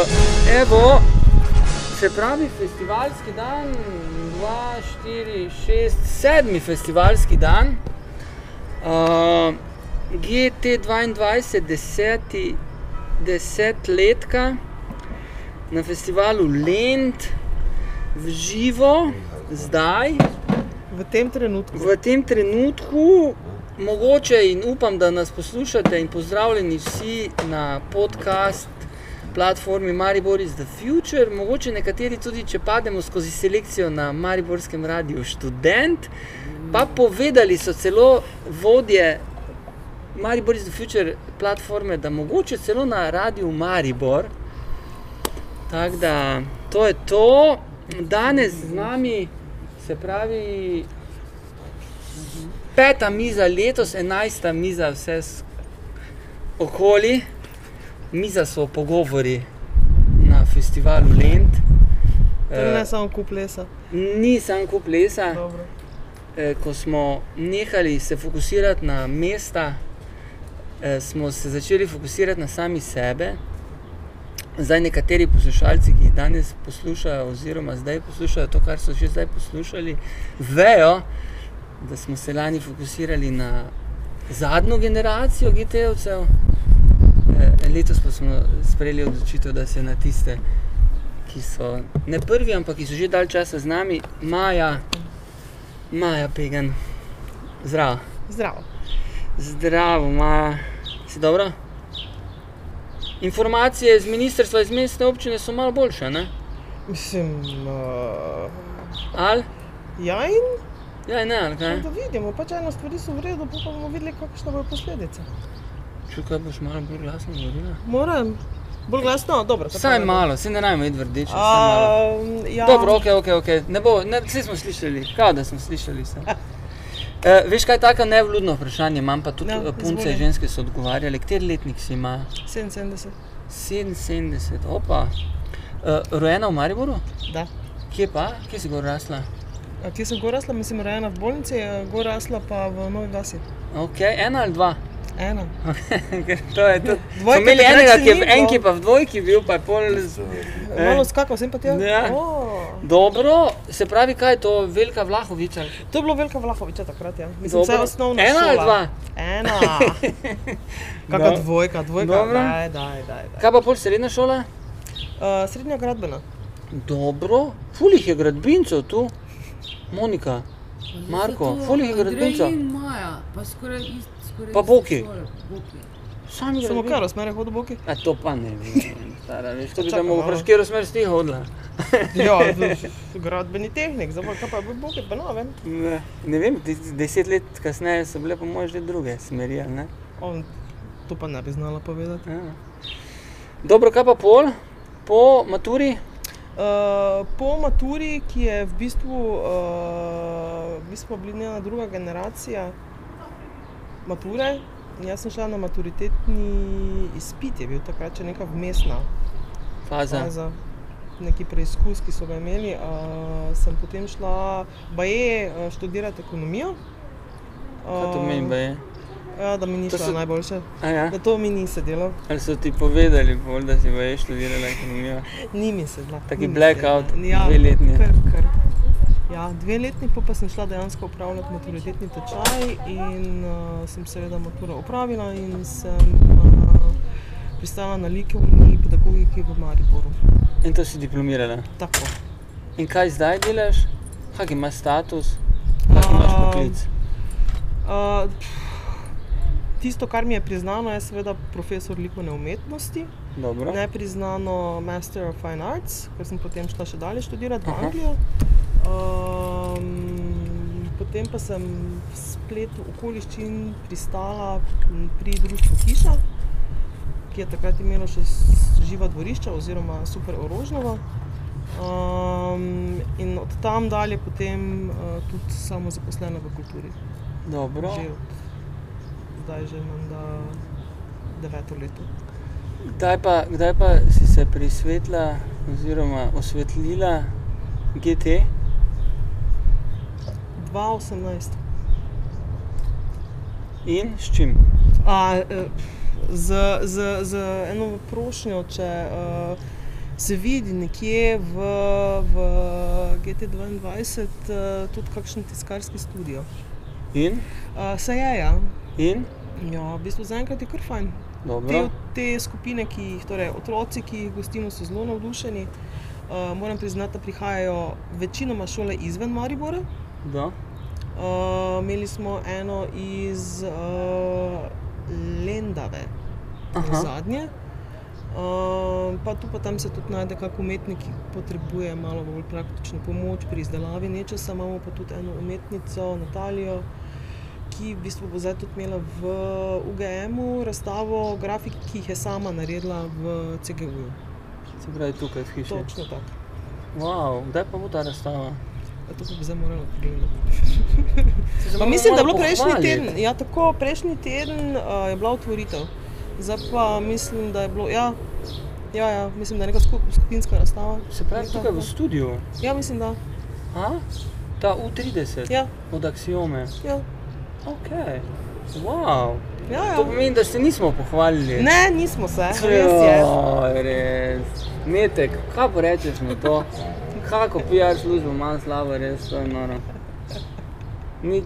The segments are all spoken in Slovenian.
Uh, evo, se pravi, festivalski dan, 2, 4, 6, 7. festivalski dan, uh, GT22, 10, 10 letka na festivalu Lend, v živo, zdaj. V tem trenutku. V tem trenutku, mogoče in upam, da nas poslušate in pozdravljeni vsi na podcast platformi Maribor is the Future. Mogoče nekateri tudi, če pademo skozi selekcijo na Mariborskem radiju študent, pa povedali so celo vodje Maribor is the Future platforme, da mogoče celo na radiju Maribor. Tako da to je to. Danes z nami se pravi peta miza, letos enajsta miza, vse okoli. Miza so pogovori na festivalu Lend. To je ne samo kup lesa. Ni samo kup lesa. Dobro. Eh, Ko smo nehali se fokusirati na mesta, eh, smo se začeli fokusirati na sami sebe. Zdaj, nekateri poslušalci, ki danes poslušajo, oziroma zdaj poslušajo to, kar so že zdaj poslušali, vejo, da smo se lani fokusirali na zadnjo generacijo GT-jevcev, eh, letos pa smo sprejeli odločitev, da se na tiste, ki so ne prvi, ampak ki so že dalj časa z nami, Maja, Maja Pegan. Zdravo. Zdravo. Zdravo, Maja. Si dobro? Informacije iz ministrstva, iz mestne občine so malo boljše, ne? Mislim, uh, Ali? ja in Ja, ne, ali kaj? da vidimo, pač eno stvari so v redu, pa bomo videli, kakšne bodo posledice. Čukaj, boš malo bolj glasno govorila. Moram, bolj glasno, dobro. Vsaj ne malo, se ne najmo iti v rdeče. ja, Dobro, ok, ok, ok. Ne bo, ne, vsi smo slišali, kao da smo slišali vse. E, veš kaj, tako nevljudno vprašanje imam, pa tudi Ja, punce izvoli. ženske so odgovarjali. Kateri letnik si ima? 77. 77, opa. E, rojena v Mariboru? Da. Kje pa? Kje si gor rasla? A kje sem gor rasla, mislim, rojena v bolnici, eh, gor rasla pa v Novi Vasi. Ok, ena ali dva? Ena. Ker to je to. Dvojka Smo imeli enega, ki je v enki pa v dvojki bil, pa je pol. z- Eh. Malo skakal sem pa tja. Ja. Oh. Dobro, se pravi, kaj je to, velika Vlahoviča? To je bilo velika Vlahoviča takrat, ja. Mislim, vse osnovna Ena ali šola. dva? Ena. Kakšna No. dvojka, dvojka. Dobro. Daj, daj, daj. daj. Kaj pa pol srednja šola? Uh, srednja gradbena. Dobro, fulih je gradbincev tu, Monika, Marko, fulih je gradbincev. In Maja, pa skoraj ist, skoraj Pa Boki. Sami Samo gradbinci. kar, smere hodo boki. A to pa ne vem, stara, veš, to bi malo. vprašal, kjer smer si ti hodila. Ja, gradbeni tehnik, zdaj pa kaj pa bi boki, pa no, vem. Ne, ne vem, des- deset let kasneje so bile po mojem že druge smeri, ne? On, to pa ne bi znala povedati. Ja. Dobro, kaj pa pol? Po maturi? Uh, po maturi, ki je v bistvu, uh, v bistvu bila njena druga generacija mature, jaz sem šla na maturitetni izpit, je bil takrat še neka vmesna Faza. faza, neki preizkus, ki so ga imeli. Uh, sem potem šla, baje, uh, študirati ekonomijo. Kaj to meni, da je? Ja, da mi ni To šlo so- najboljše. A ja? Da to mi ni sedelo, Ali so ti povedali, bolj, da si veš študirala ekonomijo? ni mi sedela. Taki blackout, ja, dveletni. Kar, kar. Ja, dve letni, pa, pa sem šla dejansko upravljati maturitetni tečaj in uh, sem seveda maturo opravila in sem uh, pristala na likovni pedagogiki v Mariboru. In to si diplomirala. Tako. In kaj zdaj delaš? Kak imaš status? Kak imaš poklic? Uh, tisto, kar mi je priznano, je seveda profesor likovne umetnosti. Dobro. Ne priznano Master of Fine Arts, ker sem potem šla še dalje študirati v Aha. Anglijo. Um, potem pa sem v spletu okoliščin pristala pri društvu Hiša, ki je takrat imelo še živa dvorišča oziroma super orožnova. Um, in od tam dalje potem uh, tudi samo zaposlena v kulturi. Dobro. Že od zdaj že menda deveto leto. Kdaj pa, kdaj pa si se prisvetila oziroma osvetlila GT? 2018. In s čim? A, eh, z, z, z eno prošnjo, če uh, se vidi nekje v, v GT2 uh, tudi kakšen tiskarski studio. In, Uh, se je, ja. in, ja, v bistvu zaenkrat je kar fajn. Te, dobro. te skupine, ki jih, torej otroci, ki jih gostimo, so zelo navdušeni. Uh, moram priznati, da prihajajo večinoma šole izven Maribora. Da. Uh, imeli smo eno iz uh, Lendave, Aha. zadnje. Uh, pa tu pa tam se tudi najde kak umetnik, ki potrebuje malo bolj praktično pomoč pri izdelavi nečesa. Imamo pa tudi eno umetnico, Natalijo, ki v bistvu bo zdaj tudi imela v UGM-u razstavo grafik, ki jih je sama naredila v CGU-ju. Se pravi, tukaj v hiši. Točno tako. Wow, kdaj pa bo ta razstava? Ja, To pa bi zdaj morala pogledati. Pa mislim, da je bilo prejšnji teden. Ja, tako, prejšnji teden uh, je bila otvoritev. Zdaj pa mislim, da je bilo. Ja, ja, ja mislim, da je neka skup, skupinska razstava. Se pravi, Neka, tukaj v studiu. Ja, mislim, da. A? Ta U30 Ja, od Axiome. ja. Ok. Wow. ja, ja. To pomeni, da se nismo pohvalili. Ne, nismo se, res je. Res. Metek, kaj pa rečeš na to? Kako PR službo ima slabo, res to je noro. Ni,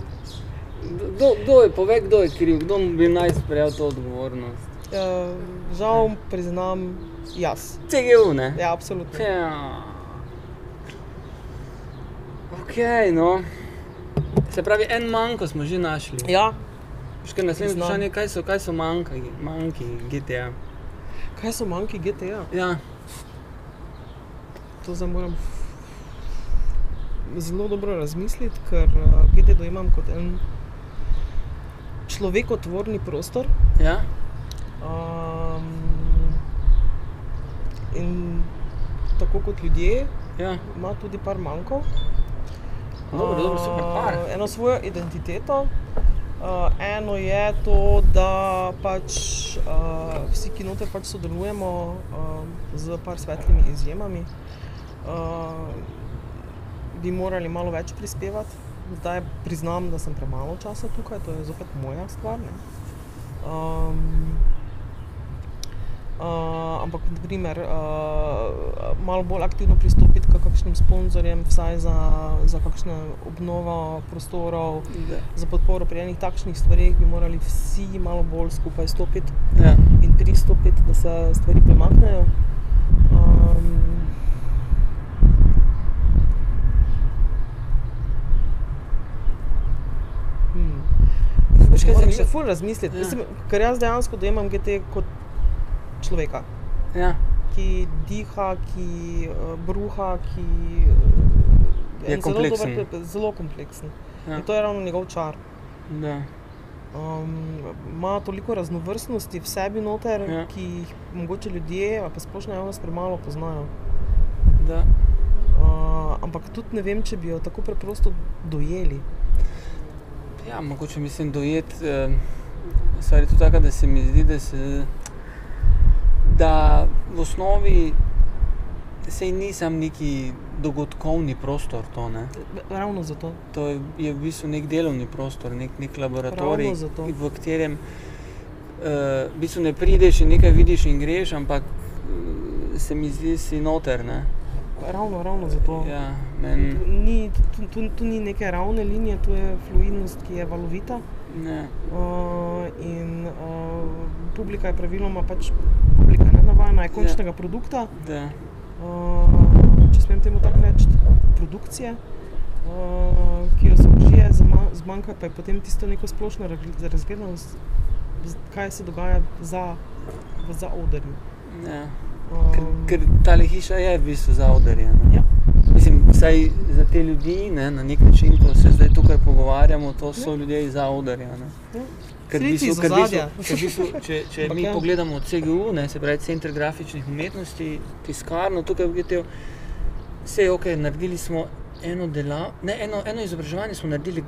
kdo, kdo je, povej, kdo je kriv, kdo bi naj sprejel to odgovornost? Uh, žal priznam, jaz. CGU, ne? Ja, absolutno. Ja. Ok, no. Se pravi, en manjko smo že našli. Ja, Še naslednje vprašanje, kaj so, kaj so manjki, manjki GTA? kaj so manjki GTA? Ja, To zdaj moram zelo dobro razmisliti, ker uh, GT dojemam kot en človekotvorni prostor. ja, Um, in tako kot ljudje, ja. ima tudi par manjkov. Dobro, dobro, super, par. Uh, eno svojo identiteto. Uh, eno je to, da pač uh, vsi, ki noter pač sodelujemo uh, z par svetlimi izjemami, uh, bi morali malo več prispevati. Zdaj priznam, da sem premalo časa tukaj, to je zopet moja stvar. Ne? Um, Uh, ampak, naprimer, uh, malo bolj aktivno pristopiti k kakšnim sponzorjem, vsaj za, za kakšno obnovo prostorov, Da. za podporo pri enih takšnih stvareh, bi morali vsi malo bolj skupaj stopiti ja. in pristopiti, da se stvari premaknejo. Um, Veš, kaj zanimivo? še ful razmisliti, Ja. ja. ker jaz dejansko dojemam GT kot človeka, Ja. ki diha, ki uh, bruha, ki uh, Je en zelo, kompleksen. dober, zelo kompleksen. Ja. In to je ravno njegov čar. Da. Um, ima toliko raznovrstnosti v sebi noter, Ja. ki jih mogoče ljudje, pa splošna javnost premalo poznajo. Da. Uh, ampak tudi ne vem, če bi jo tako preprosto dojeli. Ja, mogoče mislim dojeti. Eh, stvar je tudi taka, da se mi zdi, da, se, da v osnovi sej nisem neki dogodkovni prostor. To, ne. Ravno zato. to je, je v bistvu nek delovni prostor, nek, nek laboratorij, v katerem uh, v bistvu ne prideš in nekaj vidiš in greš, ampak uh, se mi zdi, si noter. Ne. Ravno, ravno zato. Ja, men, Tu Ni, tu, tu, tu ni neke ravne linije, tu je fluidnost, ki je valovita. ne. Uh, in uh, publika je praviloma pač publika, ne navajena je končnega ja. produkta, Da. uh, če smem temu tako reči, produkcije, uh, ki jo zaužije, zmanjka pa je potem tisto neko splošno razgl- razgledanost, kaj se dogaja za, v zaodrju. Ja. Ker, ker ta hiša je v bistvu zaodarjena. Ja. Mislim, vsaj za te ljudi, ne, na nek način, ko se zdaj tukaj pogovarjamo, to so Ja. ljudje iz zaodarja. ne. Ker v bistvu, ker v bistvu, ker v bistvu, če, če mi pogledamo CGU, ne, se pravi Center grafičnih umetnosti, tiskarno, tukaj v GTO, vse je ok, naredili smo eno, dela, ne, eno, eno izobraževanje, smo naredili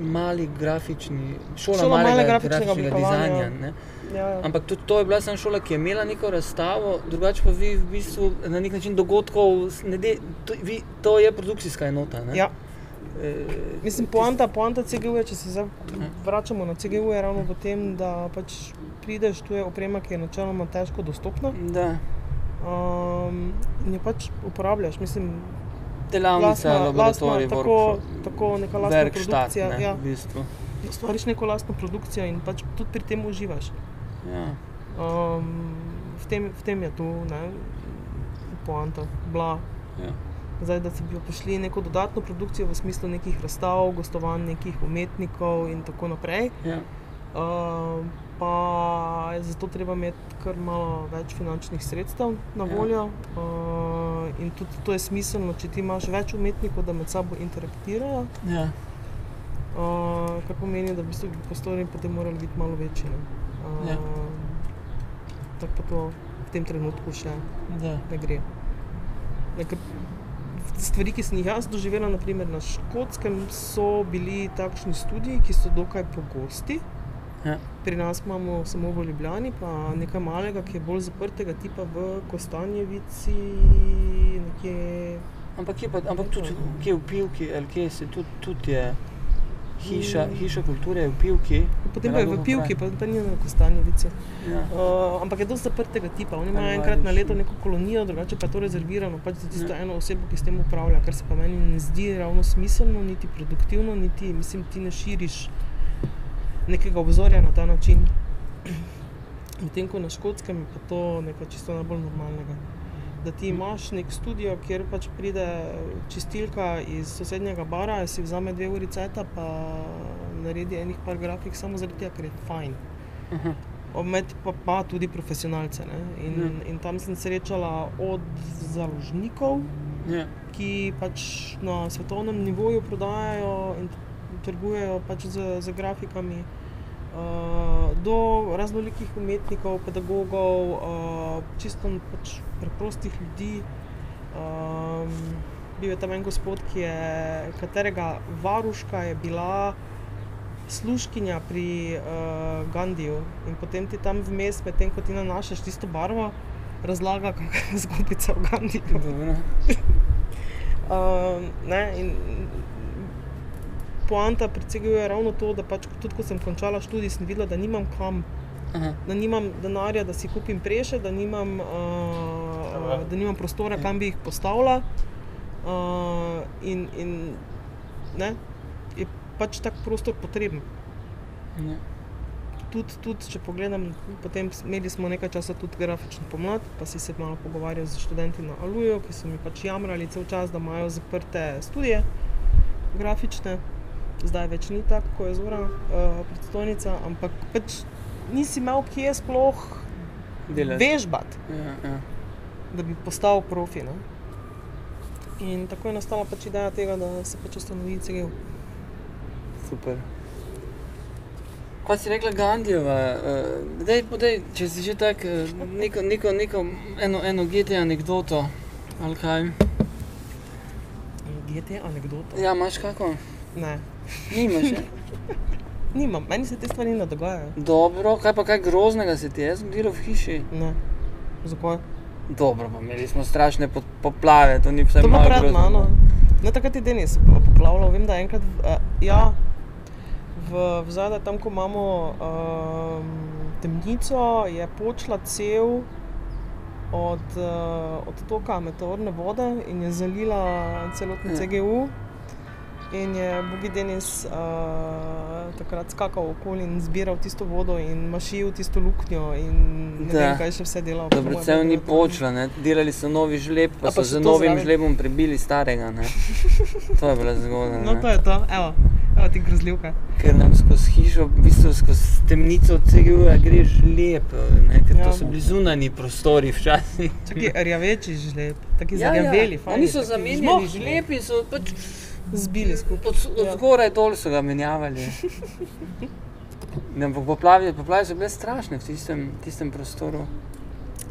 mali grafični, šola, Šola malega malega grafičnega grafičnega dizajna. Ja. Ampak tudi to je bila samo šola, ki je imela neko razstavo, drugače pa vi v bistvu na nek način dogodkov, de, to, vi, to je produkcijska enota. Ne? Ja. E, Mislim, poanta, poanta CGU je, če se zdaj vračamo na CGU, je ravno v tem, da pač prideš, tu je oprema, ki je načeloma težko dostopna. Da, Um, in jo pač uporabljaš, mislim, Delavnica, laboratorij, tako, workshop, tako neka lastna produkcija. ne, Ja, v bistvu. stvariš neko lastno produkcijo in pač tudi pri tem uživaš. Ja. Um, v, tem, v tem je tu ne, poanta, bila. Ja. Zdaj, da si bi prišli neko dodatno produkcijo v smislu nekih razstav, gostovanj nekih umetnikov in tako naprej. Ja. Uh, pa je zato treba imeti kar malo več finančnih sredstev na Ja. voljo. Uh, in tudi to je smiselno, če ti imaš več umetnikov, da med sabo interaktirajo. Ja. Uh, kar pomeni, da v bistvu bi prostori potem morali biti malo večji. ne. Uh, Ja. Tako pa to v tem trenutku še Da. ne gre. Neka, stvari, ki sem jih jaz doživela, naprimer na škotskem, so bili takšni studiji, ki so dokaj pogosti. Ja. Pri nas imamo samo v Ljubljani, pa nekaj malega, ki je bolj zaprtega tipa v Kostanjevici, nekje. Ampak, kje pa, ampak tudi kje v Pivki, ali kje se tudi, tudi je hiša, hiša kulture je v Pivki. Potem pa je v Pivki, pa, pa ni na Kostanjevici. Ja. Uh, ampak je dosti zaprtega tipa. Oni imajo enkrat na leto neko kolonijo, drugače pa je to rezervirano pač za tisto Ja. eno osebo, ki s tem upravlja, kar se pa meni ne zdi ravno smiselno, niti produktivno, niti mislim, ti ne širiš nekega obzorja na ta način. Medtem ko na škotskem je pa to nekaj čisto najbolj normalnega. Da ti imaš nek studio, kjer pač pride čistilka iz sosednjega bara, si vzame dve uri cajta, pa naredi enih par grafik samo zaradi tega, ker je fajn. Aha. Med pa, pa tudi profesionalce. Ne? In, Ja. in tam sem srečala od založnikov, Ja. ki pač na svetovnem nivoju prodajajo in trgujejo pač z, z grafikami, uh, do raznolikih umetnikov, pedagogov, uh, čisto pač preprostih ljudi. Um, bil je tam en gospod, je, katerega varuška je bila služkinja pri uh, Gandiju in potem ti tam vmes, medtem ko ti nanašaš tisto barvo, razlaga, kakšna je zgodbica v Gandiju. Dobro. Uh, ne, in poanta predseguje ravno to, da pač, tudi ko sem končala študij, sem videla, da nimam kam, Aha. da nimam denarja, da si kupim preše, da nimam, uh, da nimam prostora, kam bi jih postavila. Uh, in in ne, je pač tak prostor potreben. Ja. Tudi, tudi, če pogledam, potem imeli smo nekaj časa tudi grafično pomlad, pa si se malo pogovarjal z študenti na Aluju, ki so mi pač jamrali cel čas, da imajo zaprte študije grafične. Zdaj več ni tako, ko je zora uh, predstojnica, ampak pač nisi imel kje sploh Delati. vežbati, Ja, ja. da bi postal profi. Ne? In tako je nastala pač ideja tega, da se pač ustanovi CGO. Super. Kaj si rekla Gandijeva? Uh, dej, podej, če si že tako, uh, neko, neko, neko eno, eno GT anekdoto. Ali kaj? GT anekdota. Ja, imaš kako? Ne, Nimaš. Ja? nimam, meni se te stvari ne dogajajo. Dobro, kaj pa kaj groznega se ti je zgodilo v hiši? Ne. Zakaj? Dobro, pa imeli smo strašne po- poplave, to ni vse To malo grozno. mano. No, takrat je Denis po- poplavljal. Vem, da enkrat, v- eh, ja, v, v zadaj, tam, ko imamo um, temnico, je počela cev od, uh, od toka meteorne vode in je zalila celotno Ja. In je Bogi Denis uh, takrat skakal okoli in zbiral tisto vodo in mašil tisto luknjo. Ne Da. vem, kaj še vse delal. cel je ni to- počela, ne? delali so novi žleb, pa A so pa z še to novim zraven? žlebom prebili starega. Ne? To je bila zgodba. No, to je to, evo, evo ti grozljivka. Ker nam skozi hišo, v bistvu skozi temnico CGU-ja gre žleb, ne? ker to Ja. so bili zunani prostori včasih. Taki rjaveči žleb, taki Ja, zarjaveli, ja. fajni, Oni so zamenjali žleb in so pač Zbili skupaj. od, od Ja. zgoraj dol so ga menjavali. Ampak poplave, poplave so bile strašne v tistem, tistem prostoru.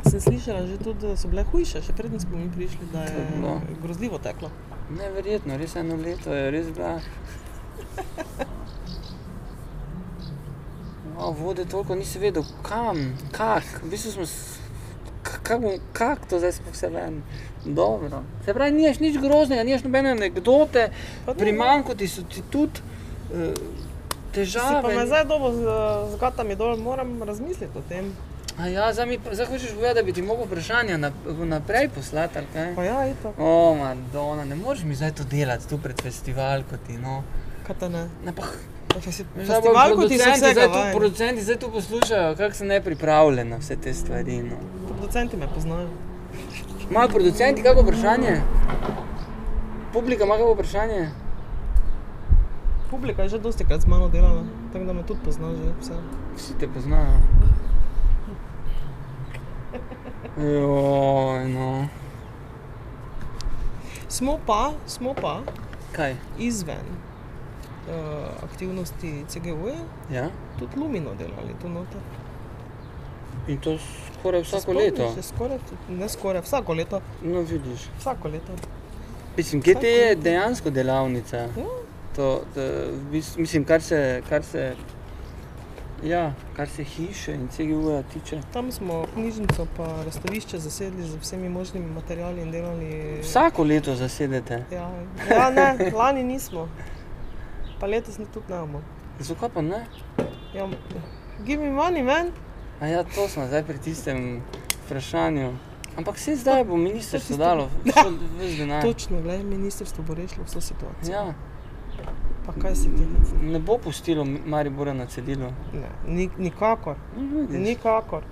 Sem slišala že tudi, da so bile hujše, še predtem smo mi prišli, da je bilo. grozljivo teklo. Neverjetno, res eno leto je res bila. O, vode toliko nisi vedel, kam, kak, v bistvu smo, s- k- kak, bom- kak to zdaj sploh se ven. Dobro. Se pravi, nimaš nič groznega, nimaš nobene anekdote, pri ne. manjku ti so ti tudi uh, Si težave. pa me zdaj dobo z, z gatami dol, moram razmisliti o tem. A ja, zdaj, mi, zdaj hočeš povedati, da bi ti mogel vprašanja nap, naprej poslati, ali kaj? Pa ja, itak. O, Madonna, ne moreš mi zdaj to delati tu pred festivalko ti, no. Kaj ta ne? Ne, pa, Festival, kot ti se zdaj tu, producenti zdaj tu poslušajo, kako sem nepripravljen na vse te stvari, no. Producenti me poznajo. Imajo producenti kako vprašanje? Publika ima kako vprašanje? Publika je že dosti krat z mano delala, tako da me tudi pozna že vse. Vsi te poznajo. Joj, no. Smo pa, smo pa Kaj? izven uh, aktivnosti CGU-ja Ja? tudi Lumino delali tu noter. In to skoraj vsako spomniš, leto. Skoraj, ne skoraj, vsako leto. No, vidiš. Vsako leto. Mislim, GT je dejansko delavnica. Ja. To, to, mislim, kar se, kar se, ja, kar se hiše in CGU-ja tiče. Tam smo knjižnico pa razstavišče zasedli z vsemi možnimi materiali in delali. Vsako leto zasedete. Ja, ja ne, lani nismo. Pa letos ne tudi ne bomo. Zakaj pa ne? Ja, give me money, man. A ja, to smo zdaj pri tistem vprašanju. Ampak vse zdaj bo ministrstvo dalo več denarja. Točno, gledaj, ministrstvo bo rešilo vso situacijo. Ja, Pa kaj se ti ne ne bo pustilo Maribora na cedilu. Ne, ni, nikakor, vidiš. nikakor.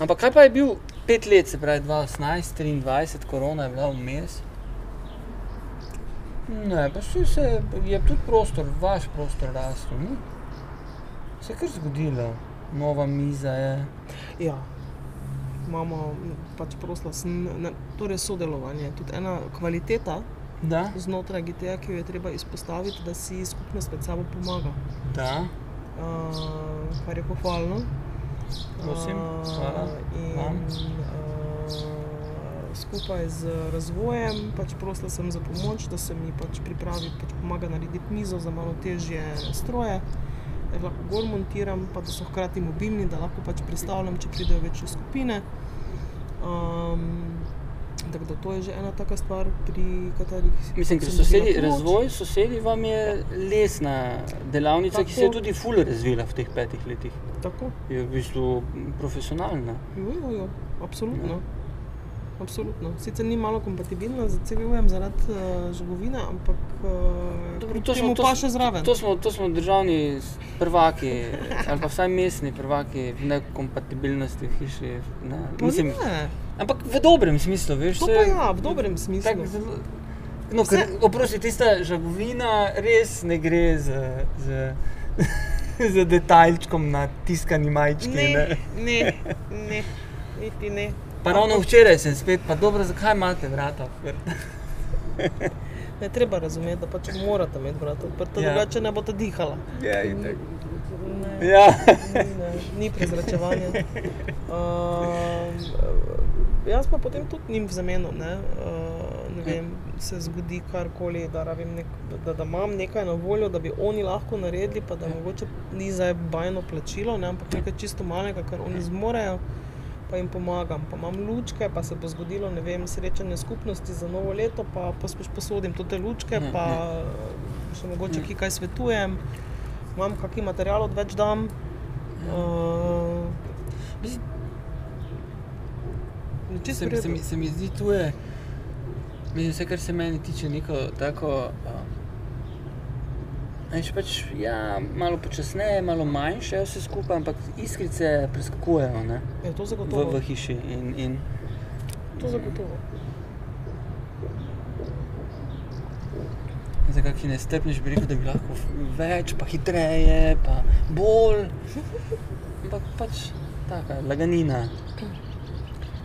Ampak kaj pa je bil pet let, se pravi 2018, 23, korona je bila vmes? Ne, pa se je tudi prostor, vaš prostor rastel. ni? Se je kar zgodilo, nova miza je. Ja. Imamo m, pač prosla, sem, ne, torej sodelovanje, tudi ena kvaliteta Da, znotraj GT-ja, ki jo je treba izpostaviti, da si skupnost med sabo pomaga, da, uh, kar je pohvalno. Prosim, hvala in, vam. uh, skupaj z razvojem pač prosila sem za pomoč, da se mi pač pripravi, pač pomaga narediti mizo za malo težje stroje. Da jih lahko gor montiram, pa da so hkrati mobilni, da lahko pač predstavljam, če pridejo večje skupine. Um, tako da to je že ena taka stvar, pri kateri Mislim, ker dobila sosedi, pomoč. razvoj sosedi vam je lesna delavnica, ki se je Tako. tudi ful razvila v teh petih letih. Tako, Je v bistvu profesionalna. jo, jo, jo, absolutno. Absolutno. Sicer ni malo kompatibilna z CGV-jem zaradi uh, žagovine, ampak uh, Dobro, to smo- pa še zraven. To smo, to smo državni prvaki, ali pa vsaj mestni prvaki v nekompatibilnosti v hiši. Ne, mislim, ne, ampak v dobrem smislu, veš. to pa ja, v dobrem smislu. Tak, zelo, no, ker, oprosti, tista žagovina res ne gre z, z, z detajlčkom na tiskani majčki. Ne, Ne. ne, ne, niti ne. Pa ravno včeraj sem spet, pa dobro, zakaj imate vrata odprta? Ne treba razumeti, da pač morate imeti vrata odprta, Ja. drugače ne boste dihala. Ja, itak. Ne, Ja. ni, ne, ni prezračevanja. Uh, jaz pa potem tudi njim v zameno, ne, uh, ne vem, se zgodi karkoli, da, nek, da, da imam nekaj na voljo, da bi oni lahko naredili, pa da mogoče ni zdaj bajno plačilo, ne, ampak nekaj čisto malega, kar oni zmorejo. Pa jim pomagam, pa imam lučke, pa se bo zgodilo, ne vem, srečanje skupnosti za novo leto, pa posodim tudi lučke, Mhm, pa še mogoče ki kaj svetujem, imam kakšen material odveč dam. Uh, se, se, mi, se mi zdi tu je, vse kar se meni tiče, neko tako. Veš, pač, ja, malo počasneje, malo manjše, vse skupaj, ampak iskrice preskakujejo ne, Ja, to v, v hiši. In, in To zagotovo. za kakšen nestrpniš, bi rekel, da bi lahko več, pa hitreje, pa bolj. Ampak pač taka laganina.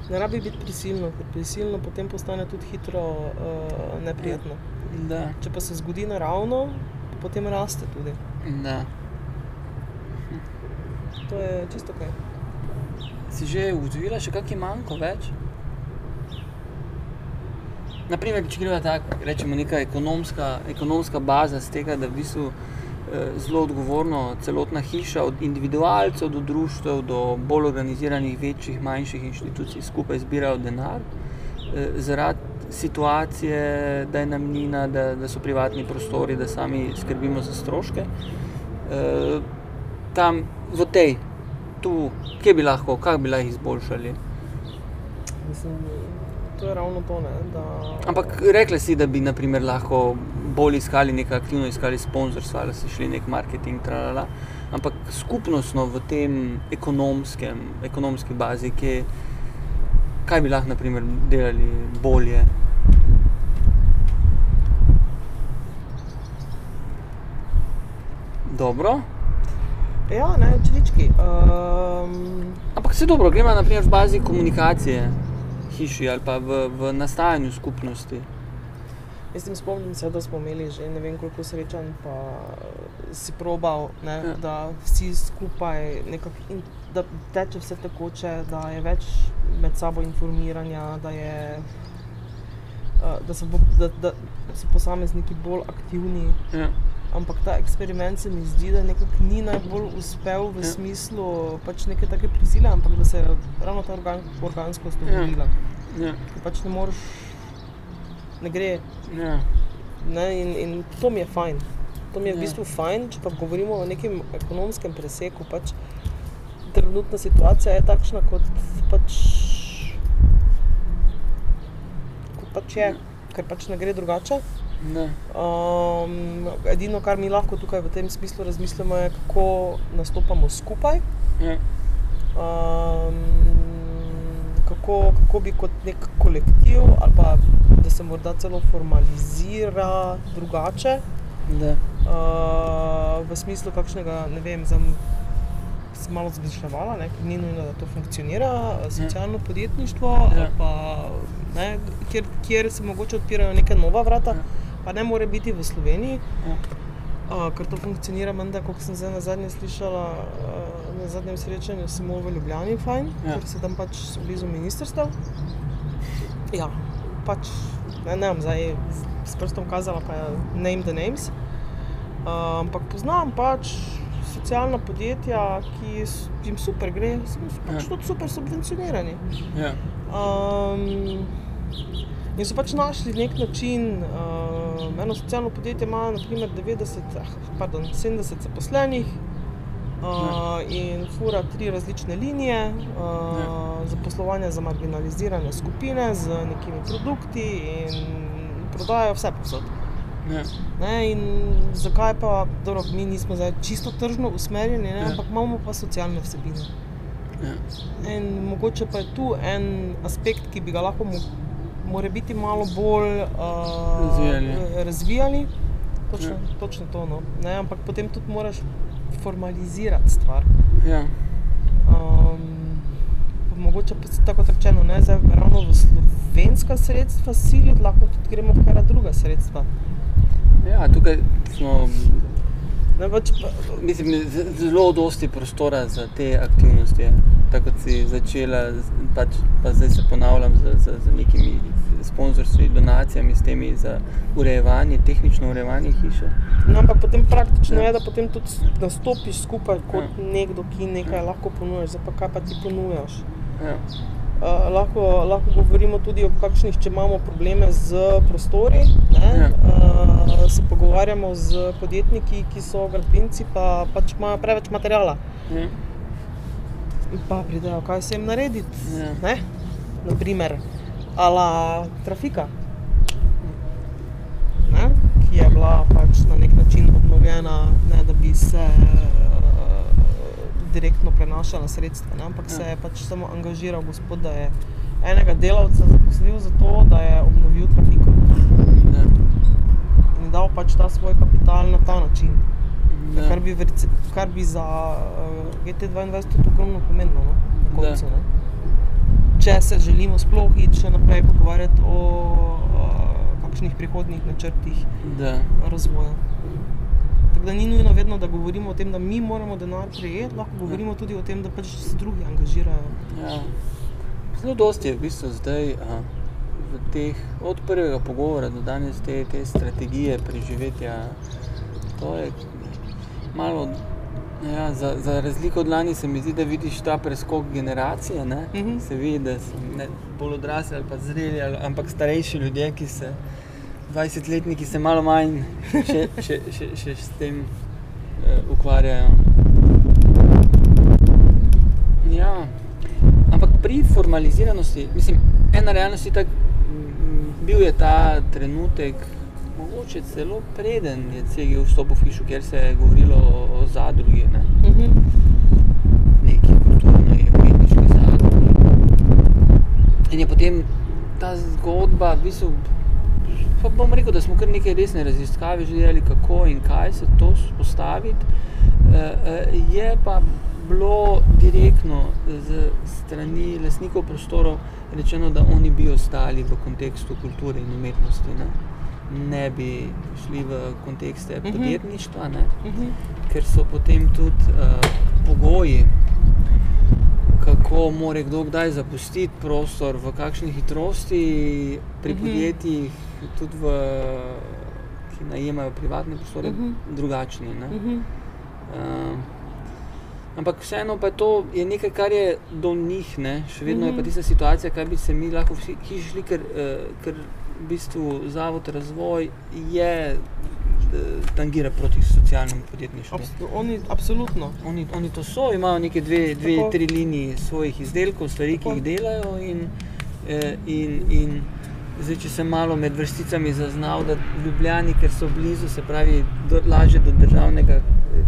Ne rabi biti prisilno, ker prisilno potem postane tudi hitro uh, neprijetno. Da, Če pa se zgodi naravno, potem raste tudi. da. To je čisto kaj. Si že ugotovila še kakšen manjko več? Naprimer, če gremo tako, rečemo neka ekonomska, ekonomska baza z tega, da v bistvu eh, zelo odgovorno celotna hiša, od individualcev do društv, do bolj organiziranih, večjih, manjših inštitucij skupaj zbirajo denar. Eh, zaradi situacije, da je namnina, da, da so privatni prostori, da sami skrbimo za stroške. Eh, tam v tej, tu, kje bi lahko, kako bi lahko izboljšali. Mislim, to je ravno to. Ne, da, Ampak rekli si, da bi naprimer, lahko bolj iskali nekaj aktivno, iskali sponzorstva ali si šli nek marketing. Tralala. Ampak skupnostno v tem ekonomskem, ekonomski bazi, kje, kaj bi lahko naprimer, delali bolje. Dobro. Ja, ne, čelički. Um, Ampak vse dobro, gremo naprimer v bazi komunikacije, hiši ali pa v, v nastajanju skupnosti. Jaz se spomnim, se, da smo imeli že ne vem koliko srečanj, pa si probal, ne, Ja. da vsi skupaj nekako in da teče vse tekoče, da je več med sabo informiranja, da, je, eh, da, so, bo- da, da so posamezniki bolj aktivni. Ja. Ampak ta eksperiment se mi zdi, da nekako ni najbolj uspel v Ja. ja. smislu pač neke take prisile, ampak da se je ravno ta organ, organskost Ja. dogodila. Ja. Ker pač ne moreš, ne gre. Ja. Ne, in, in to mi je fajn. To mi je v Ja. bistvu fajn, če pa govorimo o nekem ekonomskem preseku. Pač trenutna situacija je takšna, kot pač, kot pač je, ker pač ne gre drugače. Ne. Um, edino, kar mi lahko tukaj v tem smislu razmislimo, je, kako nastopamo skupaj. Ja. Um, kako, kako bi kot nek kolektiv, ali pa da se morda celo formalizira drugače, Da. uh, v smislu kakšnega, ne vem, za sem malo ne, ker ni nujno, da to funkcionira, socialno podjetništvo, Ja. ja. pa, ne, kjer, kjer se mogoče odpirajo neke nova vrata, Ja. Pa ne more biti v Sloveniji. Ja. Uh, ker to funkcionira, menda, kot sem zdaj na zadnje slišala, uh, na zadnjem srečanju, samo v Ljubljani, fajn, Ja. ker se tam pač blizu ministrstev. Ja, pač ne, ne vem, zdaj s prstom kazala, pa je name the names. Uh, ampak poznam pač socialna podjetja, ki jim super gre, so pač Ja. tudi super subvencionirani. Ja. Um, in so pač našli nek način. Um, eno socialno podjetje ima naprimer 90, ah, pardon, 70 zaposlenih uh, in fura tri različne linije uh, Ja. zaposlovanja za marginalizirane skupine z nekimi produkti in prodajajo vse posod. Ja. Ne, in zakaj pa, dobro, mi nismo zdaj čisto tržno usmerjeni, ne, Ja. ampak imamo pa socialne vsebine. Ja. In mogoče pa je tu en aspekt, ki bi ga lahko mo more biti malo bolj uh, Razvijali. razvijali. Točno, Ja. točno to. No. Ne, ampak potem tudi moraš formalizirati stvar. Ja. Um, mogoče pa se tako rečeno, ne, zdaj ravno v slovenska sredstva siliti, lahko tudi gremo v kar druga sredstva. ja, tukaj smo, Ne, pač, pa, mislim, zelo dosti prostora za te aktivnosti. je. Tako kot si začela, pač, pa zdaj se ponavljam z, z, z nekimi sponzorstvi, donacijami, s temi za urejevanje, tehnično urejevanje hiše. no, ampak potem praktično Ja. je, da potem tudi nastopiš skupaj kot Ja. nekdo, ki nekaj ja. lahko ponujaš, zdaj pa kaj pa ti ponujaš. Ja. Uh, lahko, lahko govorimo tudi o kakšnih, če imamo probleme z prostori. Ne, Ja. uh, se pogovarjamo z podjetniki, ki so gradbinci, pa pač imajo preveč materijala. Ja. Pa pridejo, kaj se jim narediti. Ja. Ne? Naprimer, ala trafika, ne? ki je bila pač na nek način obnovljena, ne da bi se uh, direktno prenašala sredstva, ne? ampak Ja. se je pač samo angažiral gospod, da je enega delavca zaposlil za to, da je obnovil trafiko Ja. in dal pač ta svoj kapital na ta način. Ja. Kar bi, v rece- kar bi za uh, GT2 tudi ogromno pomenilo no? na koncu. Ne? Če se želimo sploh iti še naprej pogovarjati o uh, kakšnih prihodnih načrtih Da. razvoja. Tako da ni nujno vedno, da govorimo o tem, da mi moramo denar prejeti, lahko govorimo tudi o tem, da pač se drugi angažirajo. Ja. Zelo dosti je v bistvu zdaj a, v teh, od prvega pogovora do danes te, te strategije preživetja. To je malo, ja, za, za razliko od lani se mi zdi, da vidiš ta preskok generacije. Ne? Mhm. Se vidi, da so bolj odrasli ali pa zreli, ali, ampak starejši ljudje, ki se, 20-letniki se malo manj še, še, še, še s tem uh, ukvarjajo. Ja. Ampak pri formaliziranosti, mislim, ena realnost je tako, mm, bil je ta trenutek, mogoče celo preden je CG vstopil v hišo, kjer se je govorilo o, o zadrugi. Ne? Uh -huh. Neki kulturni, umetniški zadrugi. In je potem ta zgodba v bistvu pa bom rekel, da smo kar nekaj resne raziskave že delali, kako in kaj se to spostaviti. Eh, eh, Je pa bilo direktno z strani lastnikov prostorov rečeno, da oni bi ostali v kontekstu kulture in umetnosti. Ne, ne bi šli v kontekste Mhm. podjetništva, ne Mhm. ker so potem tudi uh, pogoji, kako more kdo kdaj zapustiti prostor, v kakšni hitrosti, pri Mhm. podjetjih, tudi v, ki najemajo privatne prostore, Mhm. drugačni. Ne? Mhm. Uh, ampak vseeno pa je to je nekaj, kar je do njih, ne? še vedno je pa Mhm. tista situacija, kaj bi se mi lahko vsi šli, ker, uh, ker v bistvu Zavod razvoj je uh, tangira proti socialnemu podjetništvu. Abs oni, absolutno. Oni, oni to so, imajo neke dve, dve Tako. tri linije svojih izdelkov, stvari, ki Tako. jih delajo. In, eh, in, in zdaj, če sem malo med vrsticami zaznal, da v Ljubljani, ker so blizu, se pravi, do, lažje do državnega eh,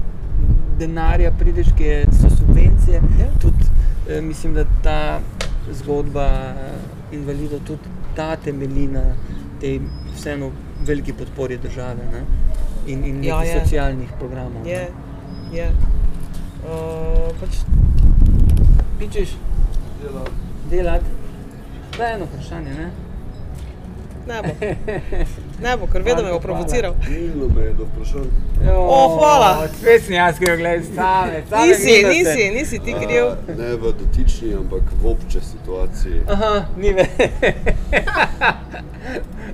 denarja prideš, ki je, so subvencije. Ja. Tudi, eh, mislim, da ta zgodba eh, invalidov tudi ta temelji na tej vseeno veliki podpori države ne? in, in Ja, nekih je. socialnih programov. ne. Je, je. Uh, pač, Pičeš delati? To je eno vprašanje, ne? Ne bo. Ne bo, ker vedno me bo provociral. Nilo me je do vprašanj. O, hvala. Spet sem jaz, ki jo gledam, same, same Nisi, nisi, nisi ti kriv. A, Ne v dotični, ampak v obče situaciji. Aha, ni več.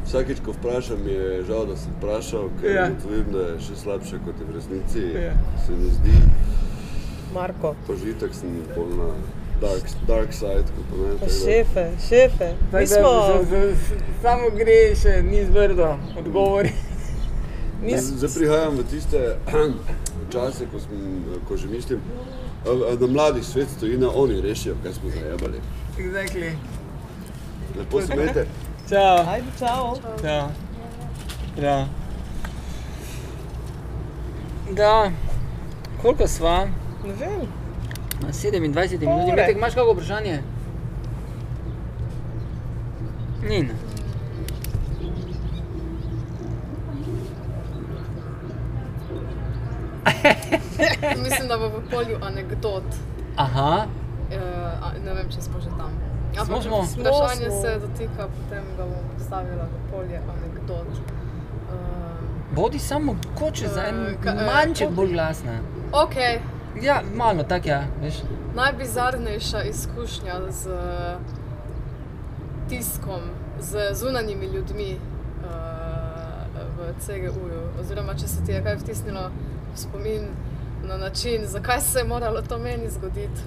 Vsakič, ko vprašam, mi je žal, da sem vprašal, ker Ja. ugotovim, da je še slabše kot je v resnici. Ja. Se mi zdi, Marko. požitek sem bolj na dark, dark side, pa ne. Pa tako da- šefe, šefe. Mi smo, Samo gre še ni zvrdo, odgovori. Zdaj prihajam v tiste čase, ko, sem, ko že mislim, a, a na mladih svet stoji na oni rešijo, kaj smo zajebali. Exactly. Lepo se imejte. Čau. Ajde, čau. Čau. Ja. Da, koliko sva? Ne vem. Na 27 minut. Ure. Metek, imaš kakšno vprašanje? Ni. ne. Mislim, da bo v polju anegdot. Aha, Uh, ne vem, če smo že tam. Smo, smo. Vprašanje Smo, se dotika, potem ga bom postavila v polje anegdot. Uh, bodi samo mogoče za en Eh, ka- eh, manjček bolj glasna. ok, Ja, malo tak ja, veš. najbizarnejša izkušnja z tiskom, z zunanjimi ljudmi uh, v CGU-ju, oziroma če se ti je kaj vtisnilo v spomin na način, zakaj se je moralo to meni zgoditi.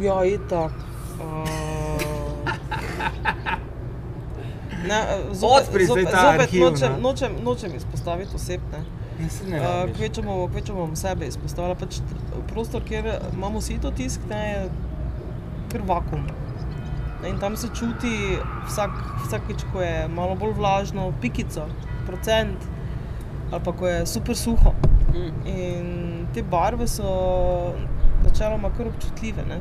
Ja, itak. Uh, ne, zopet, Odpri zopet, zopet arhiv, nočem, no. nočem, nočem izpostaviti oseb. Uh, kvečemo, kvečemo sebe izpostavila. Pač prostor, kjer imamo sito tisk, ne, je kar vakum. Ne, in tam se čuti vsak, vsakič, ko je malo bolj vlažno, pikico, procent, ali pa ko je super suho. Mm. In te barve so načeloma kar občutljive. Ne?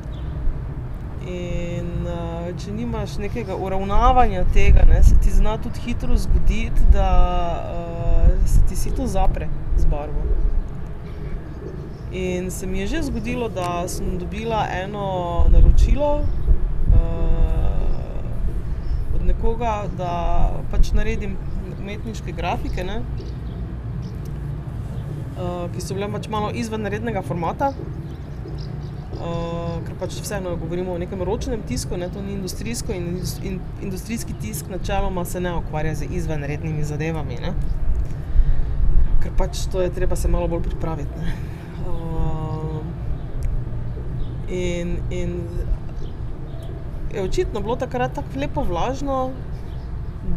In uh, če nimaš nekega uravnavanja tega, ne, se ti zna tudi hitro zgoditi, da uh, se ti sito zapre z barvo. In se mi je že zgodilo, da sem dobila eno naročilo uh, od nekoga, da pač naredim umetniške grafike. Ne? uh, ki so bile pač malo izven rednega formata. Uh, ker pač vseeno govorimo o nekem ročnem tisku, ne, to ni industrijsko in, in industrijski tisk načeloma se ne ukvarja z izvenrednimi zadevami. Ne. Ker pač to je treba se malo bolj pripraviti. Uh, in, in je očitno bilo takrat tako lepo vlažno,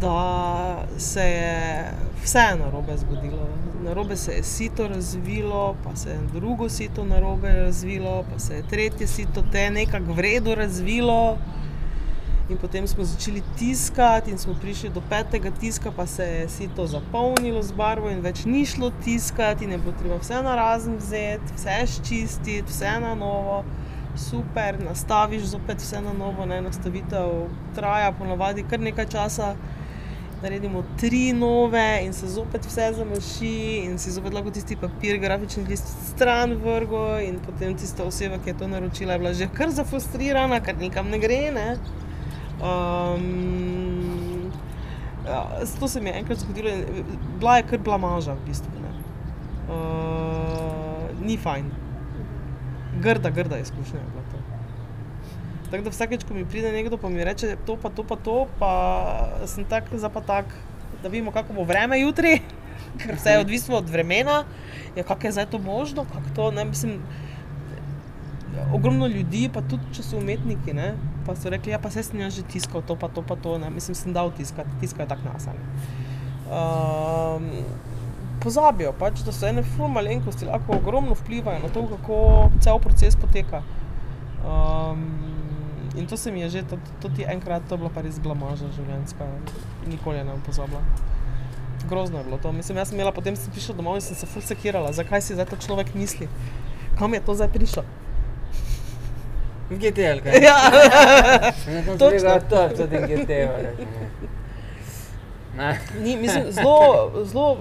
da se je vseeno robe zgodilo. na robe se je sito razvilo, pa se je drugo sito na robe razvilo, pa se je tretje sito te nekako vredno razvilo. In potem smo začeli tiskati, in smo prišli do petega tiska, pa se je sito zapolnilo z barvo, in več ni šlo tiskati, in je bilo treba vse na razen vzeti, vse ščistiti, vse na novo. Super, nastaviš zopet vse na novo, ne nastavitev traja ponovadi kar nekaj časa. Naredimo tri nove, in se zopet vse zamaši, in si zopet lahko tisti papir, grafični list stran vrgo, in potem tista oseba, ki je to naročila, je bila že kar zafrustrirana, ker nikam ne gre. Ne? Um, ja, to se mi je enkrat zgodilo, in bila je kar blamaža v bistvu. ne. Uh, ni fajn. Grda, grda izkušnja je bila to. Tako da vsakeč, ko mi pride nekdo in mi reče to, pa to, pa to, pa sem tak za pa tak, da vidimo, kako bo vreme jutri, ker vse je odvisno od vremena. Ja, kako je zdaj to možno, kako to, ne, mislim, ogromno ljudi, pa tudi če so umetniki, ne, pa so rekli, ja, pa se jaz že tiskal to, pa to, pa to, ne, mislim, sem dal tiskati, tiskajo tako nas. a ne. Um, pozabijo pač, da so ene ful malenkosti lahko ogromno vplivajo na to, kako cel proces poteka. Um, in to se mi je že, to, ti enkrat, to je bila pa res blamaža življenjska, nikoli ne bom pozabila. Grozno je bilo to. Mislim, jaz sem imela, potem sem prišla domov in sem se ful sekirala, zakaj si zdaj to človek misli, kam je to zdaj prišel. GT ali kaj? Ja, Točno. To je tudi GT. Ni, mislim, zelo, zelo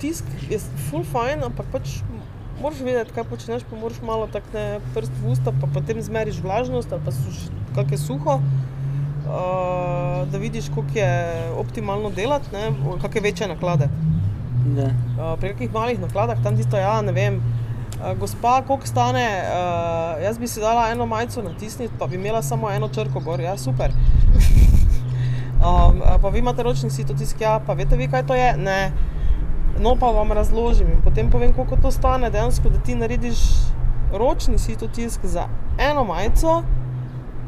tisk je full fajn, ampak pač moraš vedeti, kaj počneš, pa moraš malo tako ne prst v usta, pa potem zmeriš vlažnost ali pa suš, kako je suho. Uh, da vidiš, koliko je optimalno delati, ne, kakšne večje naklade. Uh, pri kakšnih malih nakladah, tam tisto, ja, ne vem. Uh, gospa, koliko stane, uh, jaz bi si dala eno majico natisniti, pa bi imela samo eno črko gor, ja, super. um, pa vi imate ročni sitotisk, ja, pa veste vi, kaj to je? Ne. No, pa vam razložim in potem povem, koliko to stane dejansko, da ti narediš ročni sitotisk za eno majico.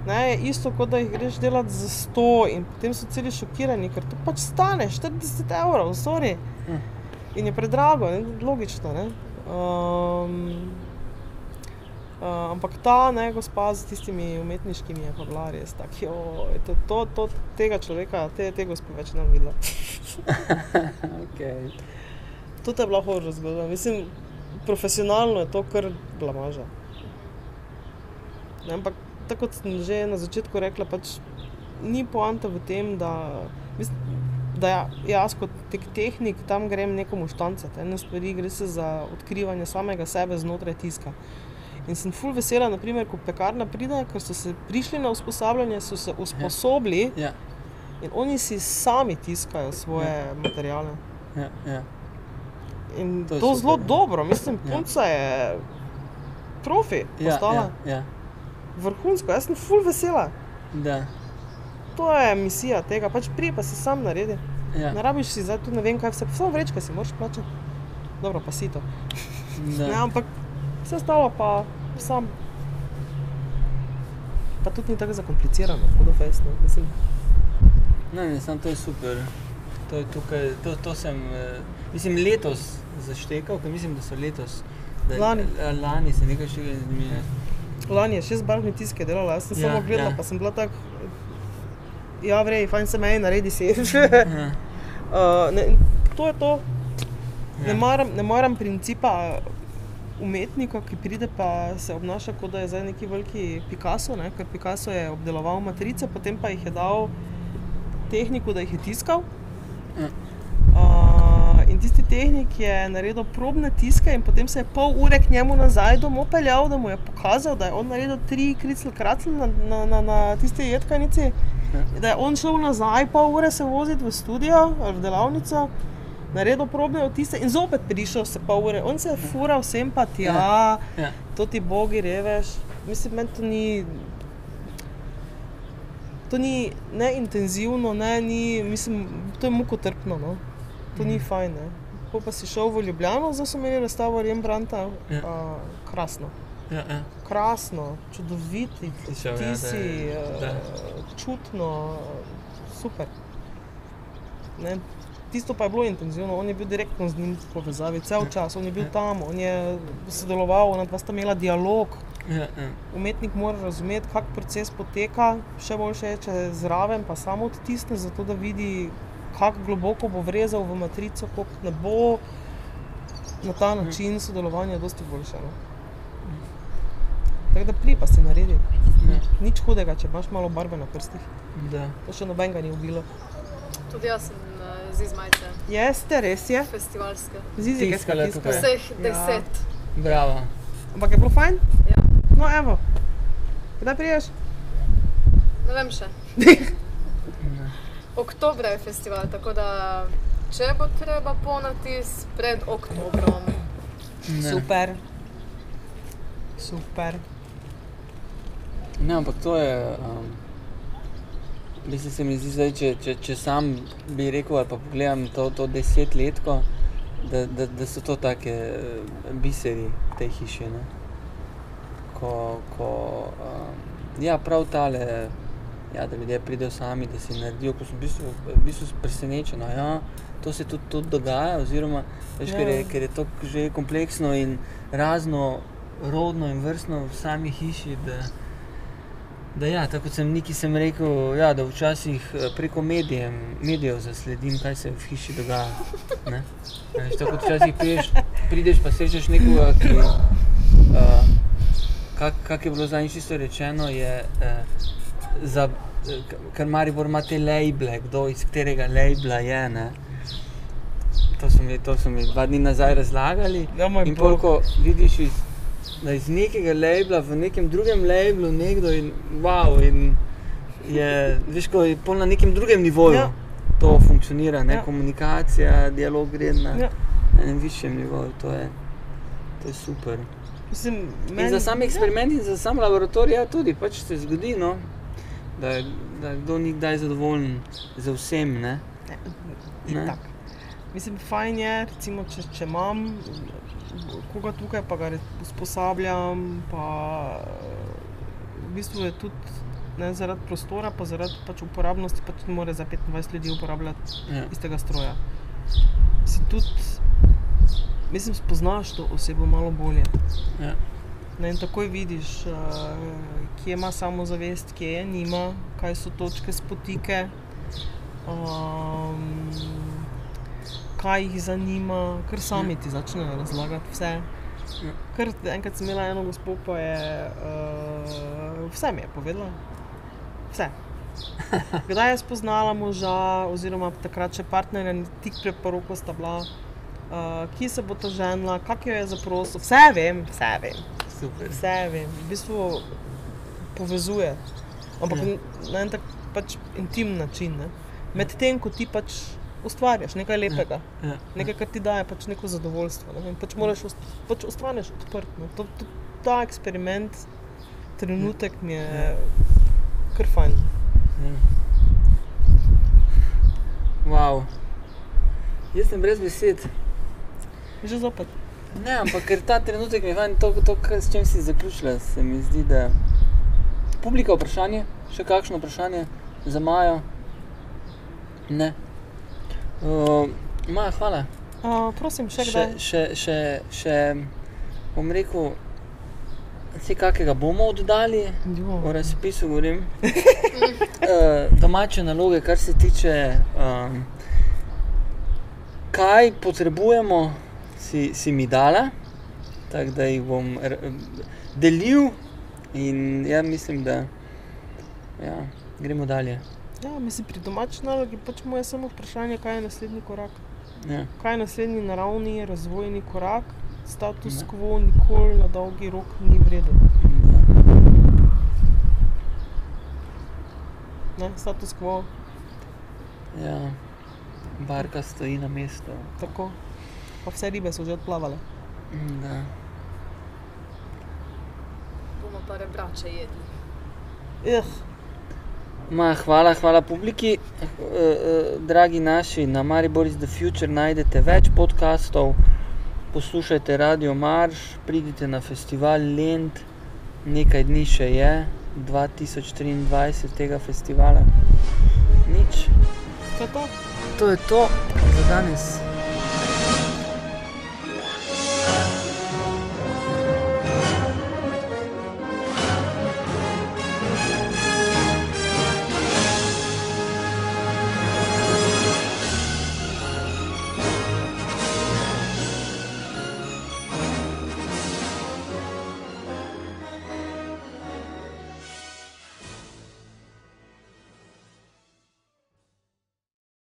Ne, je isto, kot da jih greš delati za 100, in potem so celi šokirani, ker to pač stane 40 evrov, sorry. Hm. In je predrago, ne, logično. Ne. Um, uh, ampak ta ne, gospa z tistimi umetniškimi je pa bila res tako, joj, to, to, to, tega človeka, te, te gospe več ne videla. Okay. To je bila horor zgodba. Mislim, profesionalno je to kar blamaža. Ne, ampak tako kot sem že na začetku rekla, pač ni poanta v tem, da, mislim, da ja, jaz kot tek tehnik tam grem nekomu štancati. Ene stvari gre se za odkrivanje samega sebe znotraj tiska. In sem ful vesela, naprimer, ko pekarna pride, ker so se prišli na usposabljanje, so se usposobili Ja, in oni si sami tiskajo svoje Ja. materiale. ja, ja. In To to, to super, zelo ja. dobro, mislim, Ja. punca je profi, Ja, postala ja, ja. vrhunsko, jaz sem full vesela. Da. To je misija tega, pač prije pa si sam naredi. Ja. Ne rabiš si zdaj tu ne vem kaj vse, samo vrečke si moraš plačati. Dobro, pa si to. Da. Ne, ampak vse ostalo pa sam. Pa tudi ni tako zakomplicirano, da fest. ne, Mislim, Ne, ne, samo to je super. To, je tukaj, to, to sem, eh, mislim, letos zaštekal, ker mislim, da so letos. Da, Lani. eh, Lani se nekaj še zanimivo. lani je šest barvni tiske delala, jaz sem Ja, samo gledala, ja. pa sem bila tako. Ja, vrej, fajn se meni, naredi si. Ja. Uh, ne, to je to. Ja. Ne, maram, ne maram principa umetnika, ki pride pa se obnaša, kot da je zdaj neki veliki Picasso, ne? ker Picasso je obdeloval matrice, potem pa jih je dal tehniku, da jih je tiskal. Ja. Uh, in tisti tehnik je naredil probne tiske, in potem se je pol ure k njemu nazaj domov peljal, da mu je pokazal, da je on naredil tri kricl kracl na, na, na, na tisti jedkanici. Da je on šel nazaj, pol ure se voziti v studio ali v delavnico, naredil probne odtise in zopet prišel se pol ure. On se je fural sem pa tja, Ja. Ja. to ti bogi reveš. Mislim, meni to ni. To ni ne intenzivno, ne, ni, mislim, to je mukotrpno. No. To ni fajn. Ne. Ko pa si šel v Ljubljano, zdaj so imeli razstavo Rembrandta, Ja. ja. krasno. Ja, ja. Krasno, čudovit, ti Slišal, ja, da eh, da. čutno, super. Ne? tisto pa je bilo intenzivno, on je bil direktno z njim v povezavi, cel čas, on je bil tam, on je sodeloval, ona dva sta imela dialog. Ja, ja. Umetnik mora razumeti, kak proces poteka, še boljše je, če je zraven, pa samo odtisne, zato da vidi, kako globoko bo vrezal v matrico, koliko ne bo. Na ta način sodelovanja je dosti boljše. No? Tako da pli pa si naredi. Ja. Nič hudega, če imaš malo barve na prstih. Da. To še nobenega ni ubilo. Tudi jaz sem uh, z izmajce Jeste, res je. festivalske. Zizi, ki Tiskala smo tukaj. Vseh deset. Bravo. Ampak je bilo fajn? Ja. No, evo. Kdaj priješ? Ne vem še. Oktobra je festival, tako da če bo treba ponatis pred oktobrom. Ne. Super. Super. Ne, ampak to je. Um, Mislim, se mi zdi, zdaj, če, če, če sam bi rekel, ali pa pogledam to, to desetletko, da, da, da so to take biseri te hiše. Ne? Ko, ko um, ja, prav tale, ja, da ljudje pridejo sami, da si naredijo, ko sem v bistvu, v bistvu presenečen. Ja, to se tudi, tudi dogaja, oziroma veš, ker, je, Ja. ker je to že kompleksno in razno rodno in vrstno v sami hiši. Da, da ja, tako kot sem neki sem rekel, ja, da včasih eh, preko medijem, medijev zasledim, kaj se v hiši dogaja. Ne? Veš, tako kot včasih priješ, prideš pa srečaš nekoga, ki. Uh, kak, kak je bilo zadnjič čisto rečeno, je, za, eh, k- ker Maribor ima te labele, kdo iz katerega labela je. Ne? To so, mi, to so mi dva dni nazaj razlagali. Ja, in bog. pol, ko vidiš iz, da iz nekega labela v nekem drugem labelu nekdo in wow. In je, veš, ko je na nekem drugem nivoju Ja. to funkcionira, ne? Ja. komunikacija, dialog gre na Ja. enem višjem nivoju. To je, to je super. Mislim, In za sam eksperiment in za sam laboratorij ja, tudi pač se zgodi, no, da, da kdo ni kdaj zadovoljen z vsem. Ne? Ja, Ne. itak. Mislim, fajn je, recimo, če, če imam koga tukaj, pa ga usposabljam, pa v bistvu je tudi ne, zaradi prostora, pa zaradi pač uporabnosti, pač ne more za 25 ljudi uporabljati Ja. istega stroja. Si tudi, mislim, spoznaš to osebo malo bolje. Ja. Ne, in takoj vidiš, uh, kje ima samozavest, kje je nima, kaj so točke spotike, um, kaj jih zanima, kar sami ti začnejo razlagati vse. Ja. Ker enkrat sem imela eno gospod, pa je uh, vse mi je povedala. Vse. Kdaj je spoznala moža, oziroma takrat še partnerja, tik pred poroko sta bila, uh, kje se bo ta ženila, kak jo je zaprosil, vse vem, vse vem. Super. Vse vem, v bistvu povezuje, ampak Ja. ja. na en tak pač intimen način. Medtem ko ti pač ustvarjaš nekaj lepega, Ja. nekaj, kar ti daje pač neko zadovoljstvo. Ne? In pač moraš ost, pač ostaneš odprt. Ne? To, to, ta eksperiment, trenutek mi je kar fajn. Ja. Wow. Jaz sem brez besed. Že zopet. Ne, ampak ker ta trenutek mi je fajn, to, to s čim si zaključila, se mi zdi, da publika vprašanje, še kakšno vprašanje za Majo? Ne. Uh, Maja, hvala. Uh, prosim, še še, kdaj. še, še, še, bom rekel, vse kakega bomo oddali, Jo. o razpisu govorim. uh, domače naloge, kar se tiče, um, kaj potrebujemo, si, si mi dala, tako da jih bom delil in ja, mislim, da ja, gremo dalje. Ja, mislim, pri domači nalogi pač moje samo vprašanje, kaj je naslednji korak. Ja. Kaj je naslednji naravni razvojni korak, status Ne. quo nikoli na dolgi rok ni vreden. Ne? Status quo, Ja, barka stoji na mestu. tako. Pa vse ribe so že odplavale. Da. Bomo pa rebrače jedli. Eh, Ma, hvala, hvala publiki. Uh, uh, dragi naši, na Maribor is the Future najdete več podkastov, poslušajte Radio Marš, pridite na festival Lend, nekaj dni še je, 2023 tega festivala. Nič, to je to. to je to. za danes.